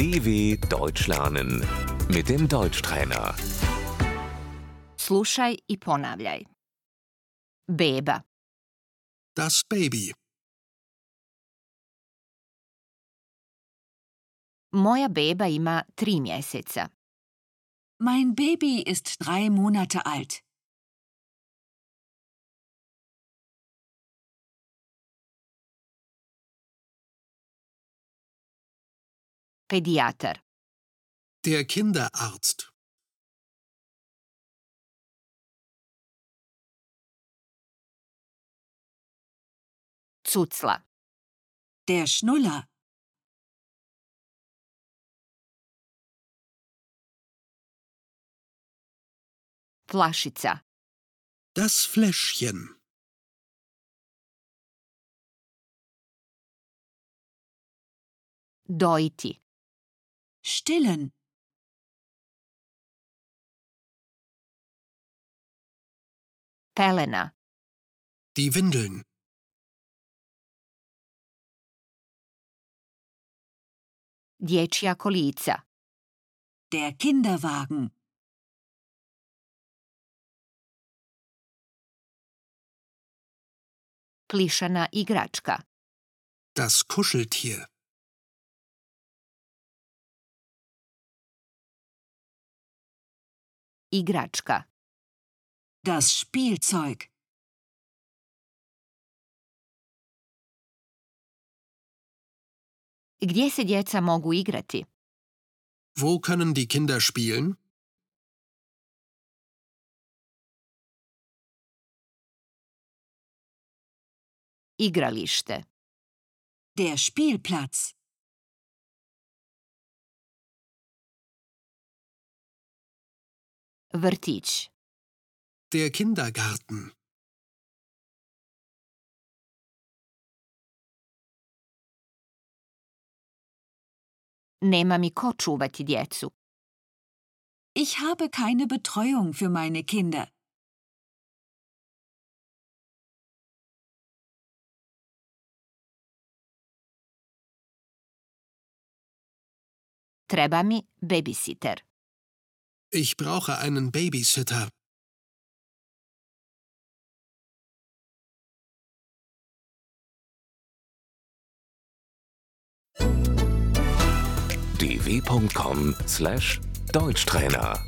DW Deutsch lernen mit dem Deutschtrainer. Slušaj i ponavljaj. Beba, Das Baby. moja beba ima tri mjeseca. Mein Baby ist drei Monate alt. Pedijatar, Der Kinderarzt. cucla, Der Schnuller. flašica, Das Fläschchen. dojiti, Stillen. pelena, Die Windeln. dječja kolica, Der Kinderwagen. plišana igračka, Das Kuscheltier. Igračka, Das Spielzeug. gdje se djeca mogu igrati, Wo können die Kinder spielen? igralište, Der Spielplatz. Vrtić, Der Kindergarten. nema mi ko čuvati djecu, Ich habe keine Betreuung für meine Kinder. treba mi babysitter. Ich brauche einen Babysitter. dw.com/deutschtrainer